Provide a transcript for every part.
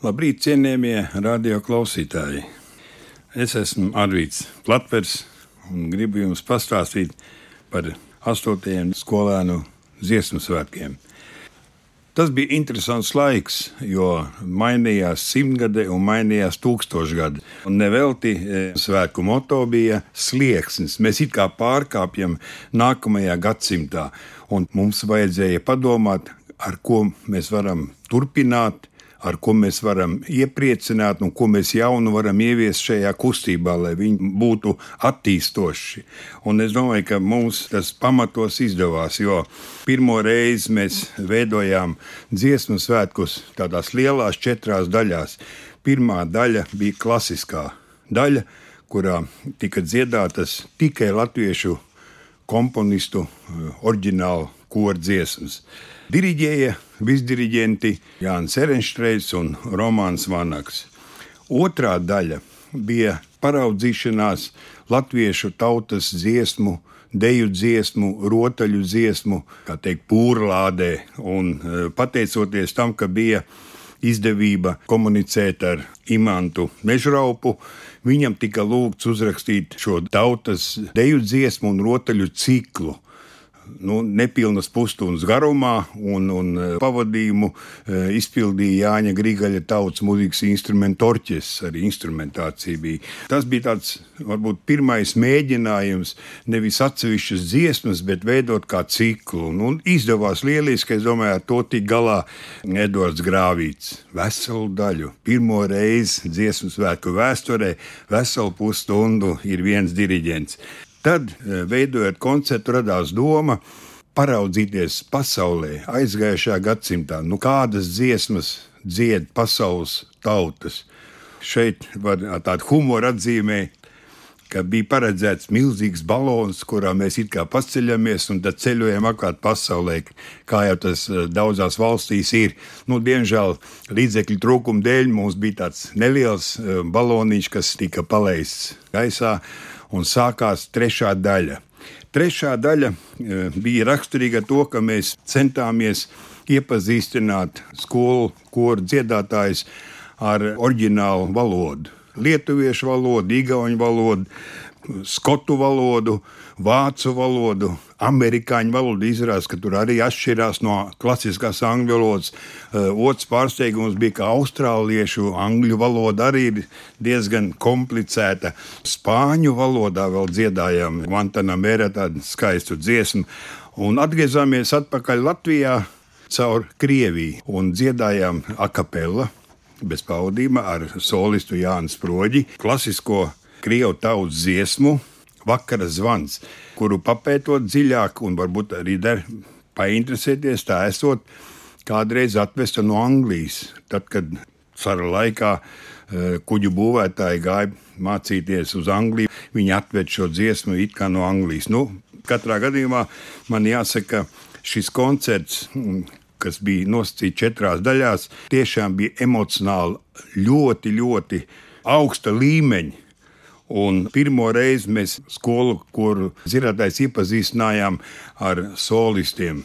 Labrīt, cienījamie radio klausītāji! Es esmu Arvīts Latvers un gribu jums pastāstīt par astotajiem skolēnu dziesmu svētkiem. Tas bija interesants laiks, jo mainījās simtgade un mainījās tūkstošgade. Un nevelti e, svētku moto bija slieksnis. Mēs it kā pārkāpjam nākamajā gadsimtā, un mums vajadzēja padomāt, ar ko mēs varam turpināt, ar ko mēs varam iepriecināt un ko mēs jaunu varam ieviest šajā kustībā, lai viņi būtu attīstoši. Un es domāju, ka mums tas pamatos izdevās, jo pirmo reizi mēs veidojām dziesmu svētkus tādās lielās četrās daļās. Pirmā daļa bija klasiskā daļa, kurā tika dziedātas tikai latviešu komponistu eh, oriģinālu kordziesmas. Diriģēja visdiriģenti Jānis Erenštreits un Romāns Vanaks. Otrā daļa bija paraudzīšanās latviešu tautas dziesmu, deju dziesmu, rotaļu dziesmu, kā teikt, pūrlādē. Un e, pateicoties tam, ka bija izdevība komunicēt ar imantu mežraupu, viņam tika lūgts uzrakstīt šo tautas deju dziesmu un rotaļu ciklu nu, nepilnas pusstundas garumā, un, un e, pavadījumu e, izpildīja Jāņa Grīgaļa tautas mūzikas instrumentu orķestris, arī instrumentācija bija. Tas bija tāds, varbūt, pirmais mēģinājums nevis atsevišķas dziesmas, bet veidot kā ciklu. Nu, izdevās lieliski, es domāju, ar to tik galā Edvards Grāvīts. Veselu daļu, pirmo reizi dziesmu svētku vēsturē, veselu pusstundu ir viens diriģents. Tad, e, veidojot koncertu, radās doma paraudzīties pasaulē, aizgājušā gadsimtā, nu kādas dziesmas dzied pasaules tautas. Šeit var tādu humoru atzīmēt, ka bija paredzēts milzīgs balons, kurā mēs it kā paceļamies un tad ceļojam apkārt pasaulē, kā jau tas e, daudzās valstīs ir. Nu, diemžēl līdzekļu trūkuma dēļ mums bija tāds neliels e, baloniņš, kas tika palaists gaisā un sākās trešā daļa. Trešā daļa e, bija raksturīga to, ka mēs centāmies iepazīstināt skolu koru dziedātājus ar oriģinālu valodu. Lietuviešu valodu, igauņu valodu, skotu valodu, vācu valodu, amerikāņu valodu. Izrādās, ka tur arī atšķirās no klasiskās angļu valodas. Uh, otrs pārsteigums bija, ka austrāliešu angļu valoda arī ir diezgan komplicēta. Spāņu valodā vēl dziedājām Guantanamera tādu skaistu dziesmu. Un atgriezāmies atpakaļ Latvijā caur Krieviju un dziedājām akapela bez pavadījuma ar solistu Jānu Sproģi, klasisko krievu tautas dziesmu vakara zvans, kuru papētot dziļāk un varbūt arī der painteresēties, tā esot kādreiz atvesta no Anglijas. Tad, kad cara laikā eh, kuģu būvētāji gāja mācīties uz Angliju, viņi atved šo dziesmu it kā no Anglijas. Nu, katrā gadījumā man jāsaka, šis koncerts, kas bija nosacīts četrās daļās, tiešām bija emocionāli ļoti, ļoti augsta līmeņa. Un pirmo reizi mēs skolu, kur dzirdētājs iepazīstinājām ar solistiem.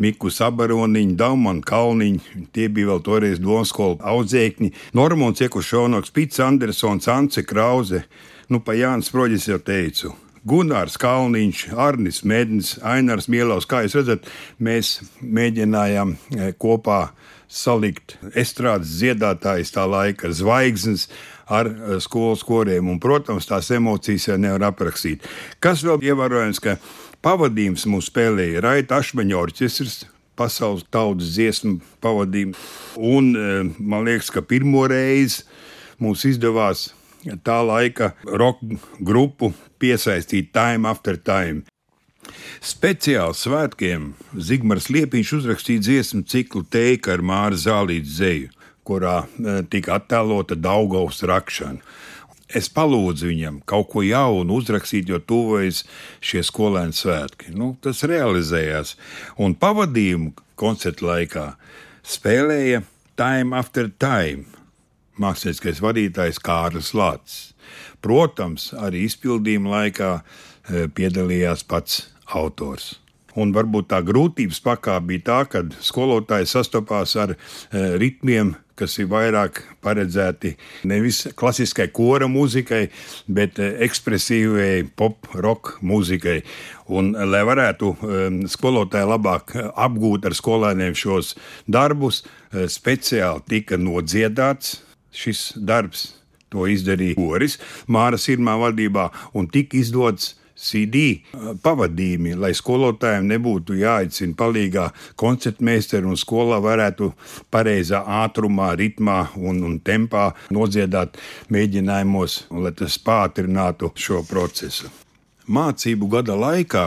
Miku Sabaroniņu, Daumanu Kalniņu, tie bija vēl toreiz Donskola audzēkņi, Normons Iekušonoks, Pits Andersons, Ance Krauze, nu pa Jānis Proģis jau teicu. Gunārs Kalniņš, Arnis Mēdnis, Ainārs Mielovs, kā jūs redzat, mēs mēģinājām eh, kopā salikt estrādes dziedātājs tā laika zvaigznes ar eh, skolas koriem. Un, protams, tās emocijas jau nevar aprakstīt. Kas vēl ievērojams, ka pavadījums mums spēlēja Raita Ašmaņa orķestris. Pasaules tautas dziesmu pavadījumu. Un eh, man liekas, ka pirmo reizi mums izdevās tā laika roka grupu piesaistīt Time After Time. Speciāli svētkiem Zigmārs Liepiņš uzrakstīja dziesmu ciklu Teika ar Māra Zālītes zeju, kurā e, tika attēlota Daugaus rakšana. Es palūdzu viņam kaut ko jaunu uzrakstīt, jo tuvojas šie skolēnu svētki. Nu, tas realizējās, un pavadījumu koncerta laikā spēlēja Time After Time mākslinieckais vadītājs Kārlis Lācis. Protams, arī izpildījuma laikā e, piedalījās pats autors. Un varbūt tā grūtības pakāpe bija tā, ka skolotāji sastopās ar e, ritmiem, kas ir vairāk paredzēti nevis klasiskai kora mūzikai, bet e, ekspresīvai pop rock mūzikai. Un, lai varētu um, skolotāji labāk apgūt ar skolēniem šos darbus, speciāli tika nodziedāts šis darbs. To izdarīja Boris Māras Irmā vadībā un tika izdots CD pavadījumi, lai skolotājiem nebūtu jāicina palīgā koncertmeistari un skolā varētu pareizā ātrumā, ritmā un, un tempā nodziedāt mēģinājumos, un lai tas pātrinātu šo procesu. Mācību gada laikā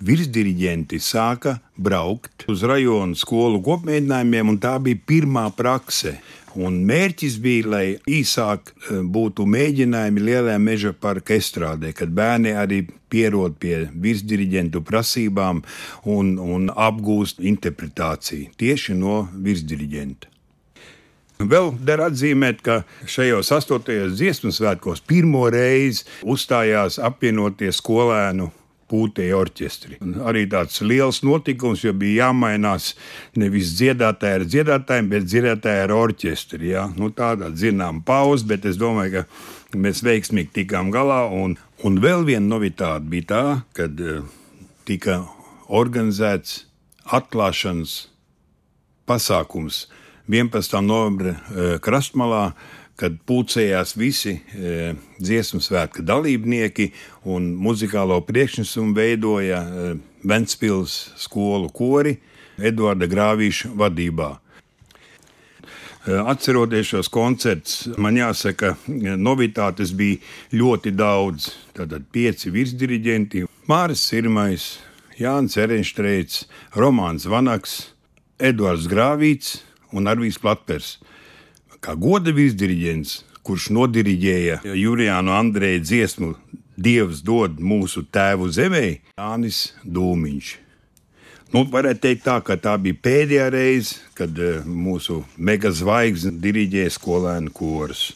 virsdiriģenti sāka braukt uz rajonu skolu kopmēģinājumiem, un tā bija pirmā prakse. Un mērķis bija, lai īsāk e, būtu mēģinājumi lielajā meža parka estrādē, kad bērni arī pierod pie virsdiriģentu prasībām un, un apgūst interpretāciju tieši no virsdiriģenta. Vēl der atzīmēt, ka šajos astotajos dziesmu svētkos pirmo reizi uzstājās apvienotie skolēnu pūtēji orķestri. Arī tāds liels notikums, jo bija jāmainās nevis dziedātāji ar dziedātājiem, bet dziedātāji ar orķestri. Ja? Nu, tāda zināmā pauze, bet es domāju, ka mēs veiksmīgi tikām galā. Un, un vēl viena novitāte bija tā, kad uh, tika organizēts atklāšanas pasākums 11. novembra uh, krastmalā kad pulcējās visi e, dziesmu svētku dalībnieki un muzikālo priekšnesumu veidoja e, Ventspils skolu kori Eduarda Grāvīša vadībā. E, atceroties šos koncertus, man jāsaka, novitātes bija ļoti daudz. Tātad pieci virsdiriģenti, Māris Sirmais, Jānis Erenštreits, Romāns Vanaks, Eduards Grāvīts un Arvīs Platpers kā goda virsdiriģents, kurš nodiriģēja Jurijānu Andreju dziesmu Dievs dod mūsu tēvu zemē, Jānis Dūmiņš. Nu, varētu teikt, tā, ka tā bija pēdējā reize, kad uh, mūsu megazvaigzne diriģēja skolēnu korus.